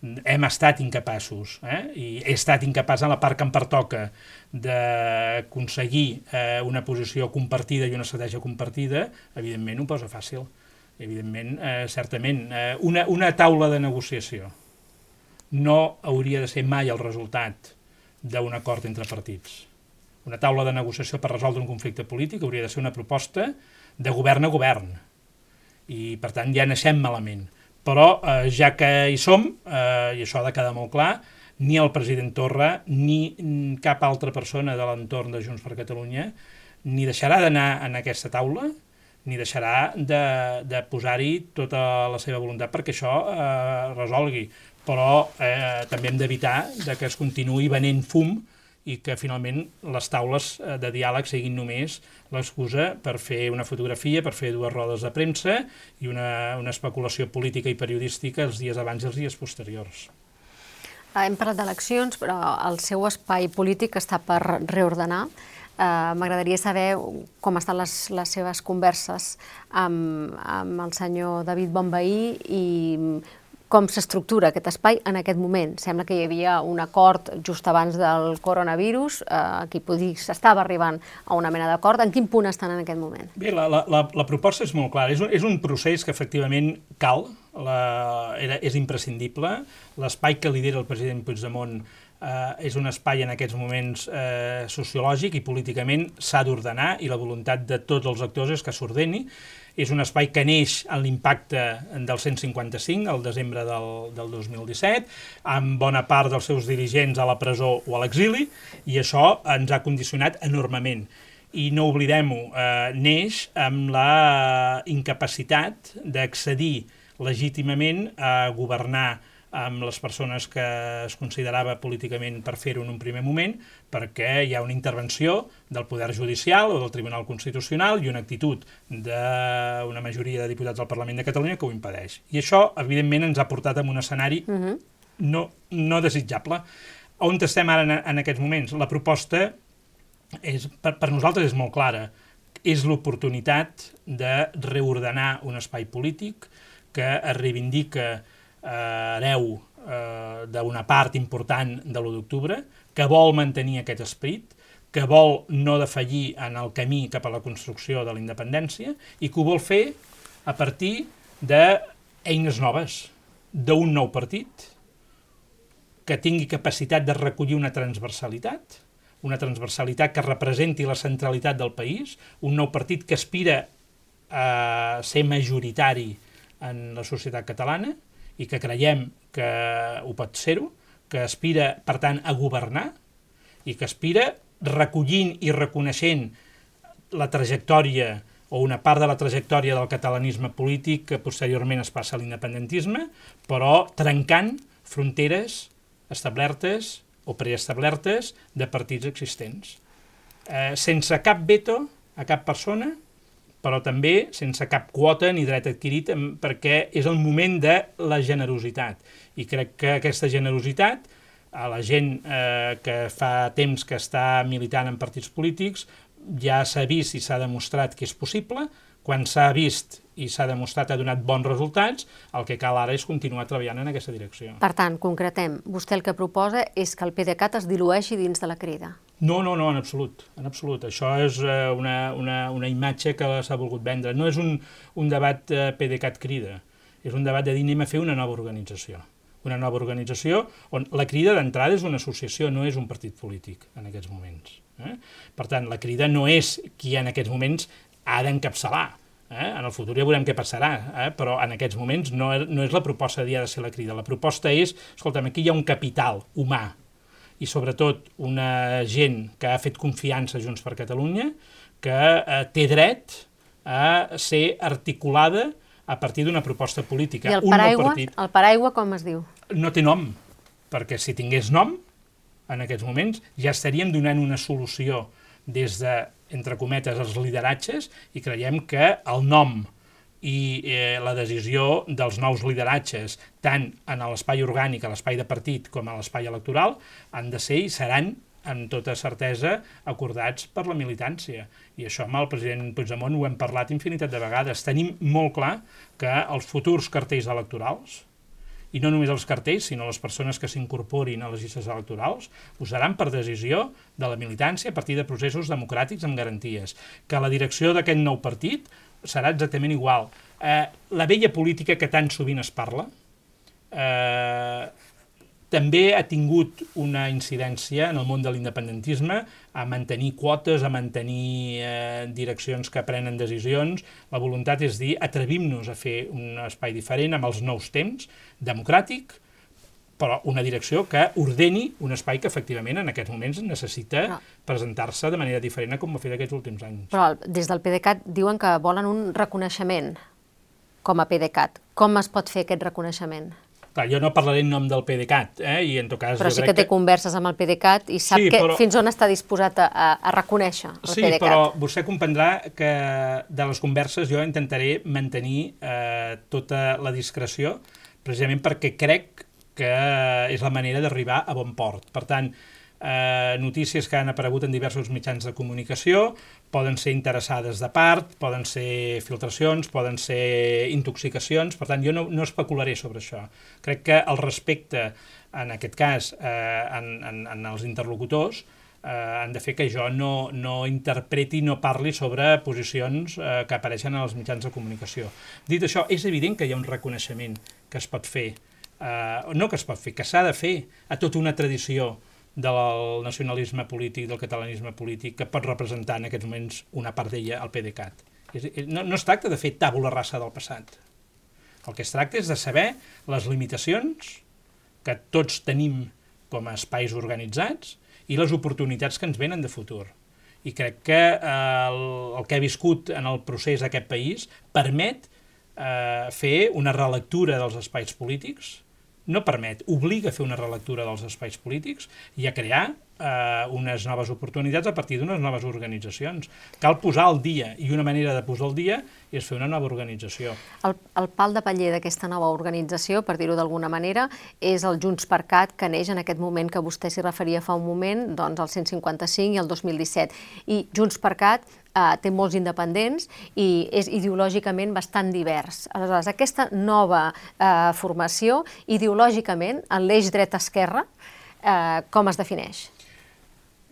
hem estat incapaços, eh? i he estat incapaç en la part que em pertoca d'aconseguir eh, una posició compartida i una estratègia compartida, evidentment ho posa fàcil. Evidentment, eh, certament, eh, una, una taula de negociació no hauria de ser mai el resultat d'un acord entre partits. Una taula de negociació per resoldre un conflicte polític hauria de ser una proposta de govern a govern. I, per tant, ja naixem malament. Però, eh, ja que hi som, eh, i això ha de quedar molt clar, ni el president Torra ni cap altra persona de l'entorn de Junts per Catalunya ni deixarà d'anar en aquesta taula ni deixarà de, de posar-hi tota la seva voluntat perquè això eh, resolgui. Però eh, també hem d'evitar que es continuï venent fum i que finalment les taules eh, de diàleg siguin només l'excusa per fer una fotografia, per fer dues rodes de premsa i una, una especulació política i periodística els dies abans i els dies posteriors. Ah, hem parlat d'eleccions, però el seu espai polític està per reordenar. Uh, M'agradaria saber com estan les, les seves converses amb, amb el senyor David Bonveí i com s'estructura aquest espai en aquest moment. Sembla que hi havia un acord just abans del coronavirus, eh, aquí s'estava arribant a una mena d'acord. En quin punt estan en aquest moment? Bé, la, la, la, la proposta és molt clara. És un, és un procés que efectivament cal, la, era, és imprescindible. L'espai que lidera el president Puigdemont eh, és un espai en aquests moments eh, sociològic i políticament s'ha d'ordenar i la voluntat de tots els actors és que s'ordeni és un espai que neix en l'impacte del 155, al desembre del, del 2017, amb bona part dels seus dirigents a la presó o a l'exili, i això ens ha condicionat enormement. I no oblidem-ho, eh, neix amb la incapacitat d'accedir legítimament a governar amb les persones que es considerava políticament per fer-ho en un primer moment, perquè hi ha una intervenció del Poder Judicial o del Tribunal Constitucional i una actitud d'una majoria de diputats del Parlament de Catalunya que ho impedeix. I això, evidentment, ens ha portat a un escenari uh -huh. no, no desitjable. On estem ara en, en aquests moments? La proposta és, per, per nosaltres és molt clara. És l'oportunitat de reordenar un espai polític que es reivindica eh, hereu eh, d'una part important de l'1 d'octubre, que vol mantenir aquest esperit, que vol no defallir en el camí cap a la construcció de la independència i que ho vol fer a partir d'eines noves, d'un nou partit que tingui capacitat de recollir una transversalitat, una transversalitat que representi la centralitat del país, un nou partit que aspira a ser majoritari en la societat catalana, i que creiem que ho pot ser-ho, que aspira, per tant, a governar i que aspira recollint i reconeixent la trajectòria o una part de la trajectòria del catalanisme polític que posteriorment es passa a l'independentisme, però trencant fronteres establertes o preestablertes de partits existents. Eh, sense cap veto a cap persona, però també sense cap quota ni dret adquirit perquè és el moment de la generositat. I crec que aquesta generositat a la gent eh, que fa temps que està militant en partits polítics ja s'ha vist i s'ha demostrat que és possible, quan s'ha vist i s'ha demostrat ha donat bons resultats, el que cal ara és continuar treballant en aquesta direcció. Per tant, concretem, vostè el que proposa és que el PDeCAT es dilueixi dins de la crida. No, no, no, en absolut, en absolut. Això és eh, una, una, una imatge que s'ha volgut vendre. No és un, un debat eh, PDeCAT crida, és un debat de dir anem a fer una nova organització. Una nova organització on la crida d'entrada és una associació, no és un partit polític en aquests moments. Eh? Per tant, la crida no és qui en aquests moments ha d'encapçalar. Eh? En el futur ja veurem què passarà, eh? però en aquests moments no, no és la proposta de dia de ser la crida. La proposta és, escolta'm, aquí hi ha un capital humà i sobretot una gent que ha fet confiança a Junts per Catalunya, que eh, té dret a ser articulada a partir d'una proposta política. I el paraigua, un partit... el paraigua com es diu? No té nom, perquè si tingués nom, en aquests moments, ja estaríem donant una solució des de entre cometes, els lideratges i creiem que el nom i eh, la decisió dels nous lideratges, tant en l'espai orgànic, a l'espai de partit, com a l'espai electoral, han de ser i seran amb tota certesa, acordats per la militància. I això amb el president Puigdemont ho hem parlat infinitat de vegades. Tenim molt clar que els futurs cartells electorals, i no només els cartells, sinó les persones que s'incorporin a les llistes electorals, ho seran per decisió de la militància a partir de processos democràtics amb garanties. Que la direcció d'aquest nou partit serà exactament igual. Eh, la vella política que tan sovint es parla, eh, també ha tingut una incidència en el món de l'independentisme a mantenir quotes, a mantenir eh, direccions que prenen decisions. La voluntat és dir, atrevim-nos a fer un espai diferent amb els nous temps, democràtic, però una direcció que ordeni un espai que efectivament en aquests moments necessita no. presentar-se de manera diferent com ho ha fet aquests últims anys. Però des del PDeCAT diuen que volen un reconeixement com a PDeCAT. Com es pot fer aquest reconeixement? Clar, jo no parlaré en nom del PDeCAT, eh? i en tot cas... Però sí que té que... converses amb el PDeCAT i sap sí, que però... fins on està disposat a, a reconèixer el sí, PDeCAT. Sí, però vostè comprendrà que de les converses jo intentaré mantenir eh, tota la discreció, precisament perquè crec que és la manera d'arribar a bon port. Per tant, eh, notícies que han aparegut en diversos mitjans de comunicació, poden ser interessades de part, poden ser filtracions, poden ser intoxicacions, per tant jo no, no especularé sobre això. Crec que el respecte, en aquest cas, eh, en, en, en els interlocutors, eh, han de fer que jo no, no interpreti, no parli sobre posicions eh, que apareixen en els mitjans de comunicació. Dit això, és evident que hi ha un reconeixement que es pot fer, eh, no que es pot fer, que s'ha de fer a tota una tradició del nacionalisme polític, del catalanisme polític, que pot representar en aquests moments una part d'ella al PDeCAT. No, no es tracta de fer tàbula rasa del passat. El que es tracta és de saber les limitacions que tots tenim com a espais organitzats i les oportunitats que ens venen de futur. I crec que eh, el, el que ha viscut en el procés d'aquest país permet eh, fer una relectura dels espais polítics, no permet, obliga a fer una relectura dels espais polítics i a crear eh, unes noves oportunitats a partir d'unes noves organitzacions. Cal posar al dia, i una manera de posar al dia és fer una nova organització. El, el pal de paller d'aquesta nova organització, per dir-ho d'alguna manera, és el Junts per Cat, que neix en aquest moment que vostè s'hi referia fa un moment, doncs el 155 i el 2017. I Junts per Cat eh, té molts independents i és ideològicament bastant divers. Aleshores, aquesta nova eh, formació, ideològicament, en l'eix dret-esquerra, eh, com es defineix?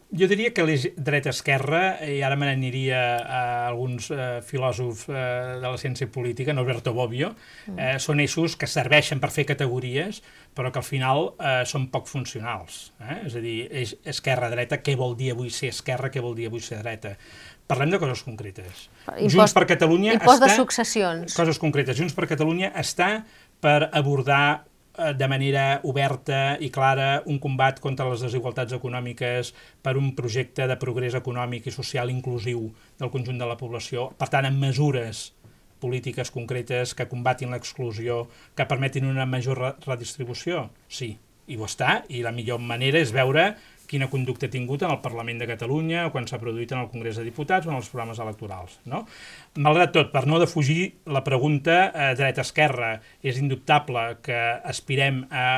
Jo diria que l'eix dreta-esquerra, i ara me n'aniria a alguns eh, filòsofs eh, de la ciència política, Norberto Bobbio, mm. eh, són eixos que serveixen per fer categories, però que al final eh, són poc funcionals. Eh? És a dir, esquerra-dreta, què vol dir avui ser esquerra, què vol dir avui ser dreta? Parlem de coses concretes. Impost, Junts per Catalunya impost està... de successions. Coses concretes. Junts per Catalunya està per abordar de manera oberta i clara un combat contra les desigualtats econòmiques per un projecte de progrés econòmic i social inclusiu del conjunt de la població, per tant, amb mesures polítiques concretes que combatin l'exclusió, que permetin una major redistribució? Sí, i ho està, i la millor manera és veure quina conducta ha tingut en el Parlament de Catalunya quan s'ha produït en el Congrés de Diputats o en els programes electorals. No? Malgrat tot, per no defugir la pregunta eh, dreta-esquerra, és indubtable que aspirem a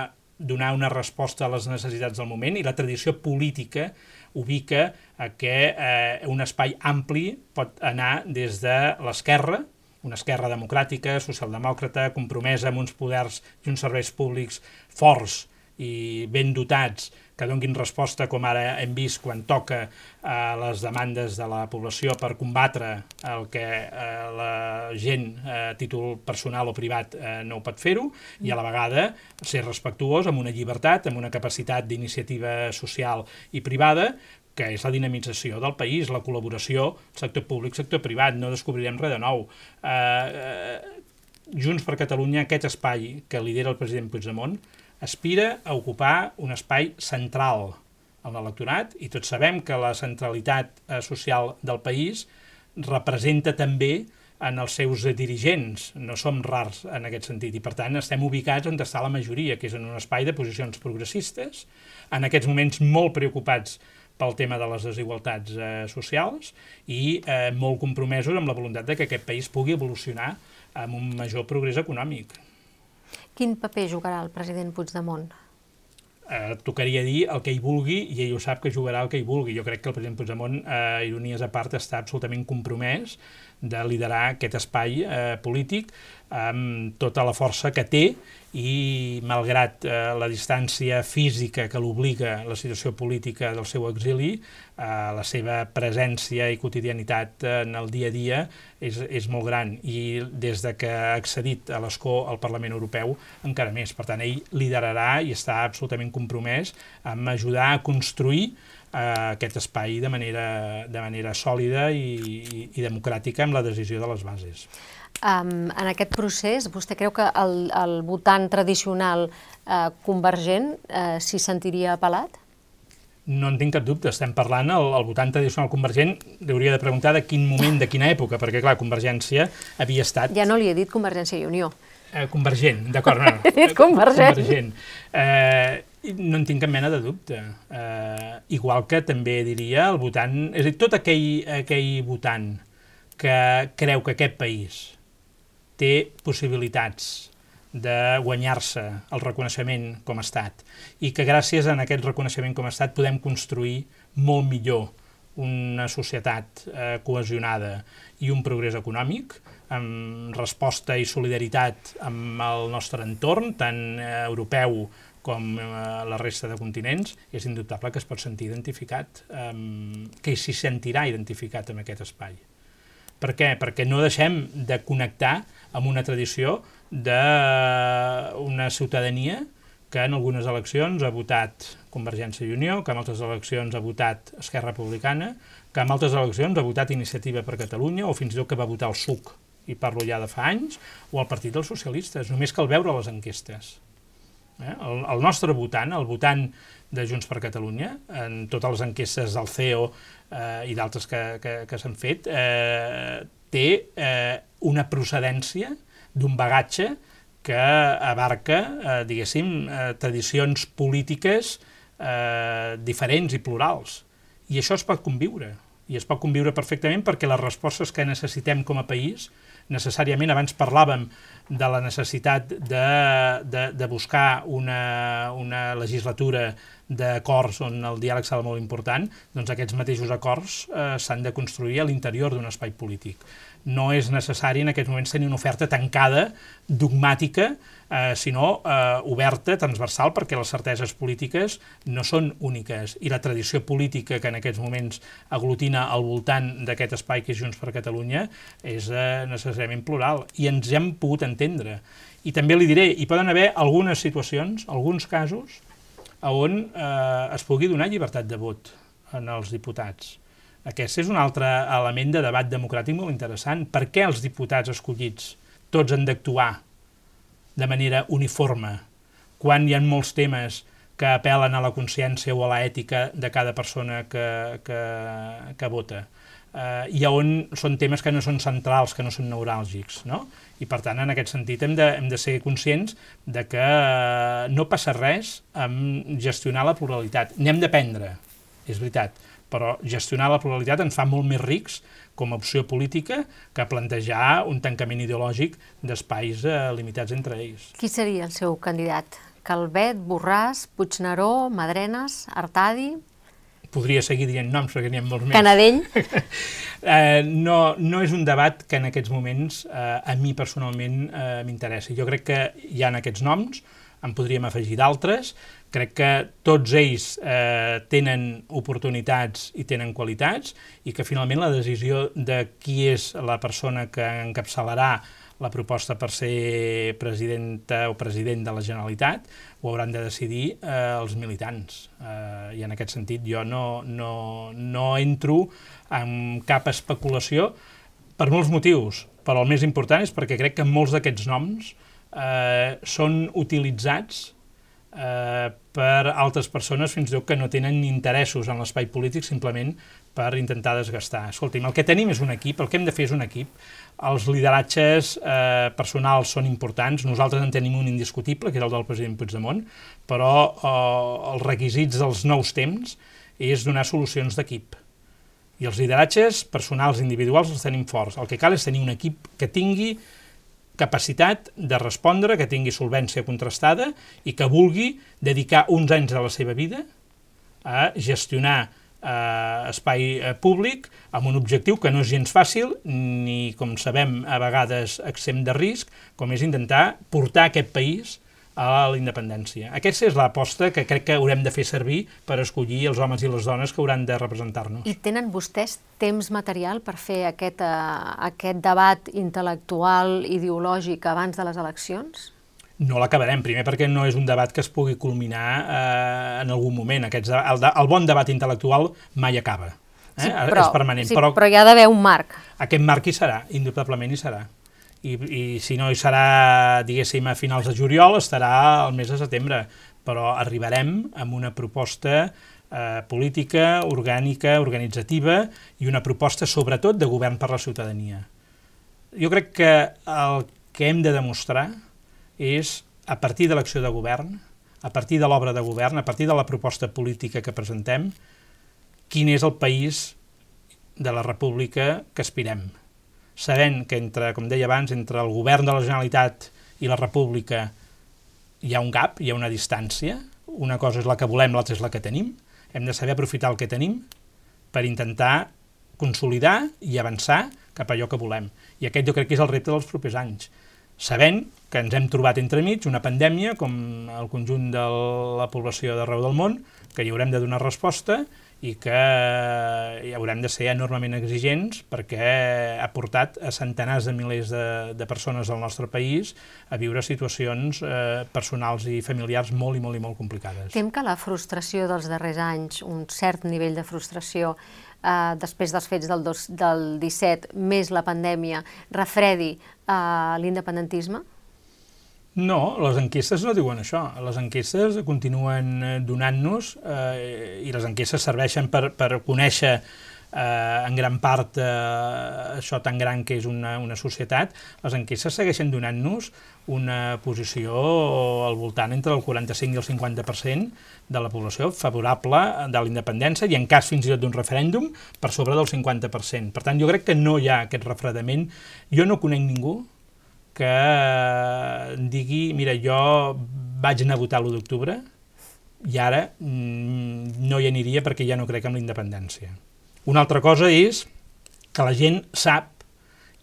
donar una resposta a les necessitats del moment i la tradició política ubica a que eh, un espai ampli pot anar des de l'esquerra, una esquerra democràtica, socialdemòcrata, compromesa amb uns poders i uns serveis públics forts i ben dotats que donguin resposta, com ara hem vist quan toca a les demandes de la població per combatre el que eh, la gent a títol personal o privat eh, no pot fer-ho, i a la vegada ser respectuós amb una llibertat, amb una capacitat d'iniciativa social i privada, que és la dinamització del país, la col·laboració sector públic, sector privat, no descobrirem res de nou. Eh, eh, Junts per Catalunya, aquest espai que lidera el president Puigdemont, aspira a ocupar un espai central en l'electorat i tots sabem que la centralitat eh, social del país representa també en els seus dirigents. No som rars en aquest sentit i, per tant, estem ubicats on està la majoria, que és en un espai de posicions progressistes, en aquests moments molt preocupats pel tema de les desigualtats eh, socials i eh, molt compromesos amb la voluntat de que aquest país pugui evolucionar amb un major progrés econòmic. Quin paper jugarà el president Puigdemont? eh, tocaria dir el que hi vulgui i ell ho sap que jugarà el que hi vulgui. Jo crec que el president Puigdemont, eh, ironies a part, està absolutament compromès de liderar aquest espai eh, polític amb tota la força que té i malgrat eh, la distància física que l'obliga la situació política del seu exili, eh, la seva presència i quotidianitat en el dia a dia és, és molt gran i des de que ha accedit a l'escó al Parlament Europeu encara més. Per tant, ell liderarà i està absolutament compromès amb ajudar a construir eh, aquest espai de manera, de manera sòlida i, i, i democràtica amb la decisió de les bases. Um, en aquest procés, vostè creu que el, el votant tradicional uh, convergent uh, s'hi sentiria apel·lat? No en tinc cap dubte, estem parlant, el, el votant tradicional convergent hauria de preguntar de quin moment, de quina època, perquè clar, Convergència havia estat... Ja no li he dit Convergència i Unió. Eh, convergent, d'acord, no. he dit convergent. convergent. Eh, no en tinc cap mena de dubte. Eh, igual que també diria el votant, és a dir, tot aquell, aquell votant que creu que aquest país té possibilitats de guanyar-se el reconeixement com a estat i que gràcies a aquest reconeixement com a estat podem construir molt millor una societat eh, cohesionada i un progrés econòmic amb resposta i solidaritat amb el nostre entorn, tant eh, europeu com eh, la resta de continents, és indubtable que es pot sentir identificat, eh, que s'hi sentirà identificat amb aquest espai. Per què? Perquè no deixem de connectar amb una tradició d'una ciutadania que en algunes eleccions ha votat Convergència i Unió, que en altres eleccions ha votat Esquerra Republicana, que en altres eleccions ha votat Iniciativa per Catalunya o fins i tot que va votar el SUC, i parlo ja de fa anys, o el Partit dels Socialistes. Només cal veure les enquestes. Eh? El, el nostre votant, el votant de Junts per Catalunya, en totes les enquestes del CEO eh, i d'altres que, que, que s'han fet, eh, té eh, una procedència d'un bagatge que abarca, eh, diguéssim, eh, tradicions polítiques eh, diferents i plurals. I això es pot conviure, i es pot conviure perfectament perquè les respostes que necessitem com a país, necessàriament abans parlàvem de la necessitat de, de, de buscar una, una legislatura d'acords on el diàleg serà molt important, doncs aquests mateixos acords eh, s'han de construir a l'interior d'un espai polític no és necessari en aquests moments tenir una oferta tancada, dogmàtica, eh, sinó eh, oberta, transversal, perquè les certeses polítiques no són úniques. I la tradició política que en aquests moments aglutina al voltant d'aquest espai que és Junts per Catalunya és eh, necessàriament plural. I ens hem pogut entendre. I també li diré, hi poden haver algunes situacions, alguns casos, on eh, es pugui donar llibertat de vot en els diputats aquest és un altre element de debat democràtic molt interessant. Per què els diputats escollits tots han d'actuar de manera uniforme quan hi ha molts temes que apel·len a la consciència o a l'ètica de cada persona que, que, que vota? eh, i on són temes que no són centrals, que no són neuràlgics, no? I per tant, en aquest sentit, hem de, hem de ser conscients de que eh, no passa res amb gestionar la pluralitat. N'hem d'aprendre, és veritat, però gestionar la pluralitat ens fa molt més rics com a opció política que plantejar un tancament ideològic d'espais eh, limitats entre ells. Qui seria el seu candidat? Calvet, Borràs, Puigneró, Madrenes, Artadi? Podria seguir dient noms perquè n'hi ha molts més. Canadell? eh, no, no és un debat que en aquests moments eh, a mi personalment eh, m'interessi. Jo crec que hi ha aquests noms, en podríem afegir d'altres, crec que tots ells eh, tenen oportunitats i tenen qualitats i que finalment la decisió de qui és la persona que encapçalarà la proposta per ser presidenta o president de la Generalitat ho hauran de decidir eh, els militants. Eh, I en aquest sentit jo no, no, no entro en cap especulació per molts motius, però el més important és perquè crec que molts d'aquests noms eh, són utilitzats eh, per altres persones fins i tot que no tenen interessos en l'espai polític simplement per intentar desgastar. Escolti'm, el que tenim és un equip, el que hem de fer és un equip. Els lideratges eh, personals són importants, nosaltres en tenim un indiscutible, que és el del president Puigdemont, però eh, els requisits dels nous temps és donar solucions d'equip. I els lideratges personals individuals els tenim forts. El que cal és tenir un equip que tingui capacitat de respondre, que tingui solvència contrastada i que vulgui dedicar uns anys de la seva vida a gestionar eh, espai eh, públic amb un objectiu que no és gens fàcil ni, com sabem, a vegades exempt de risc, com és intentar portar aquest país a la independència. Aquesta és l'aposta que crec que haurem de fer servir per escollir els homes i les dones que hauran de representar-nos. I tenen vostès temps material per fer aquest, uh, aquest debat intel·lectual, ideològic, abans de les eleccions? No l'acabarem, primer perquè no és un debat que es pugui culminar eh, en algun moment. Aquests, el, el bon debat intel·lectual mai acaba. Eh? Sí, però, és permanent. Sí, però, però hi ha d'haver un marc. Aquest marc hi serà, indubtablement hi serà i, i si no hi serà, diguéssim, a finals de juliol, estarà al mes de setembre, però arribarem amb una proposta eh, política, orgànica, organitzativa i una proposta sobretot de govern per la ciutadania. Jo crec que el que hem de demostrar és, a partir de l'acció de govern, a partir de l'obra de govern, a partir de la proposta política que presentem, quin és el país de la república que aspirem sabent que entre, com deia abans, entre el govern de la Generalitat i la República hi ha un gap, hi ha una distància, una cosa és la que volem, l'altra és la que tenim, hem de saber aprofitar el que tenim per intentar consolidar i avançar cap a allò que volem. I aquest jo crec que és el repte dels propers anys. Sabent que ens hem trobat entremig una pandèmia, com el conjunt de la població d'arreu del món, que hi haurem de donar resposta i que hi haurem de ser enormement exigents perquè ha portat a centenars de milers de, de persones del nostre país a viure situacions eh, personals i familiars molt i molt i molt complicades. Tem que la frustració dels darrers anys, un cert nivell de frustració, eh, després dels fets del, dos, del 17, més la pandèmia, refredi eh, l'independentisme? No, les enquestes no diuen això. Les enquestes continuen eh, donant-nos, eh, i les enquestes serveixen per, per conèixer eh, en gran part eh, això tan gran que és una, una societat, les enquestes segueixen donant-nos una posició al voltant entre el 45 i el 50% de la població favorable de la independència i en cas fins i tot d'un referèndum per sobre del 50%. Per tant, jo crec que no hi ha aquest refredament. Jo no conec ningú que digui, mira, jo vaig anar a votar l'1 d'octubre i ara mm, no hi aniria perquè ja no crec en la independència. Una altra cosa és que la gent sap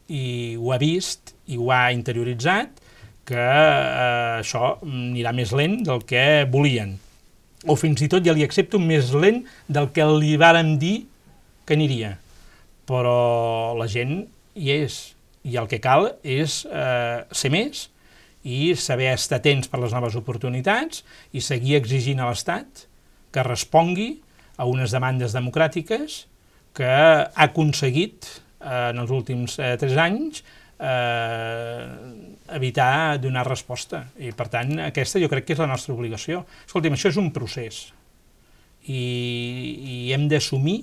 i ho ha vist i ho ha interioritzat que eh, això anirà més lent del que volien. O fins i tot ja li accepto més lent del que li vàrem dir que aniria. Però la gent hi és, i el que cal és eh, ser més i saber estar atents per les noves oportunitats i seguir exigint a l'Estat que respongui a unes demandes democràtiques que ha aconseguit eh, en els últims eh, tres anys eh, evitar donar resposta. I, per tant, aquesta jo crec que és la nostra obligació. Escolti'm, això és un procés i, i hem d'assumir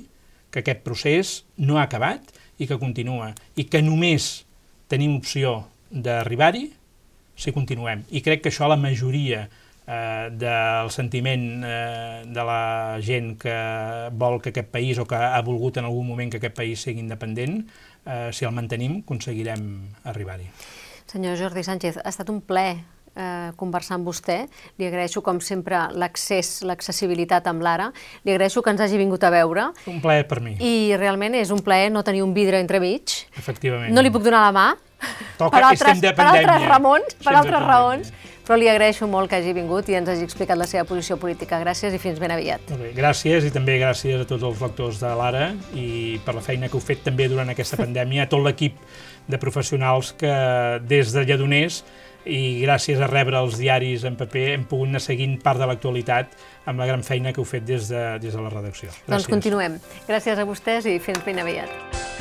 que aquest procés no ha acabat i que continua i que només tenim opció d'arribar-hi si continuem. I crec que això la majoria eh, del sentiment eh, de la gent que vol que aquest país o que ha volgut en algun moment que aquest país sigui independent, eh, si el mantenim, aconseguirem arribar-hi. Senyor Jordi Sánchez, ha estat un ple eh, conversar amb vostè. Li agraeixo, com sempre, l'accés, l'accessibilitat amb l'Ara. Li agraeixo que ens hagi vingut a veure. Un plaer per mi. I realment és un plaer no tenir un vidre entremig. Efectivament. No li puc donar la mà, Toca, per altres, per altres ramons, per altres raons, però li agraeixo molt que hagi vingut i ens hagi explicat la seva posició política. Gràcies i fins ben aviat. Molt bé, gràcies i també gràcies a tots els lectors de l'Ara i per la feina que heu fet també durant aquesta pandèmia, a tot l'equip de professionals que des de Lledoners i gràcies a rebre els diaris en paper hem pogut anar seguint part de l'actualitat amb la gran feina que heu fet des de, des de la redacció. Doncs gràcies. Doncs continuem. Gràcies a vostès i fins ben aviat.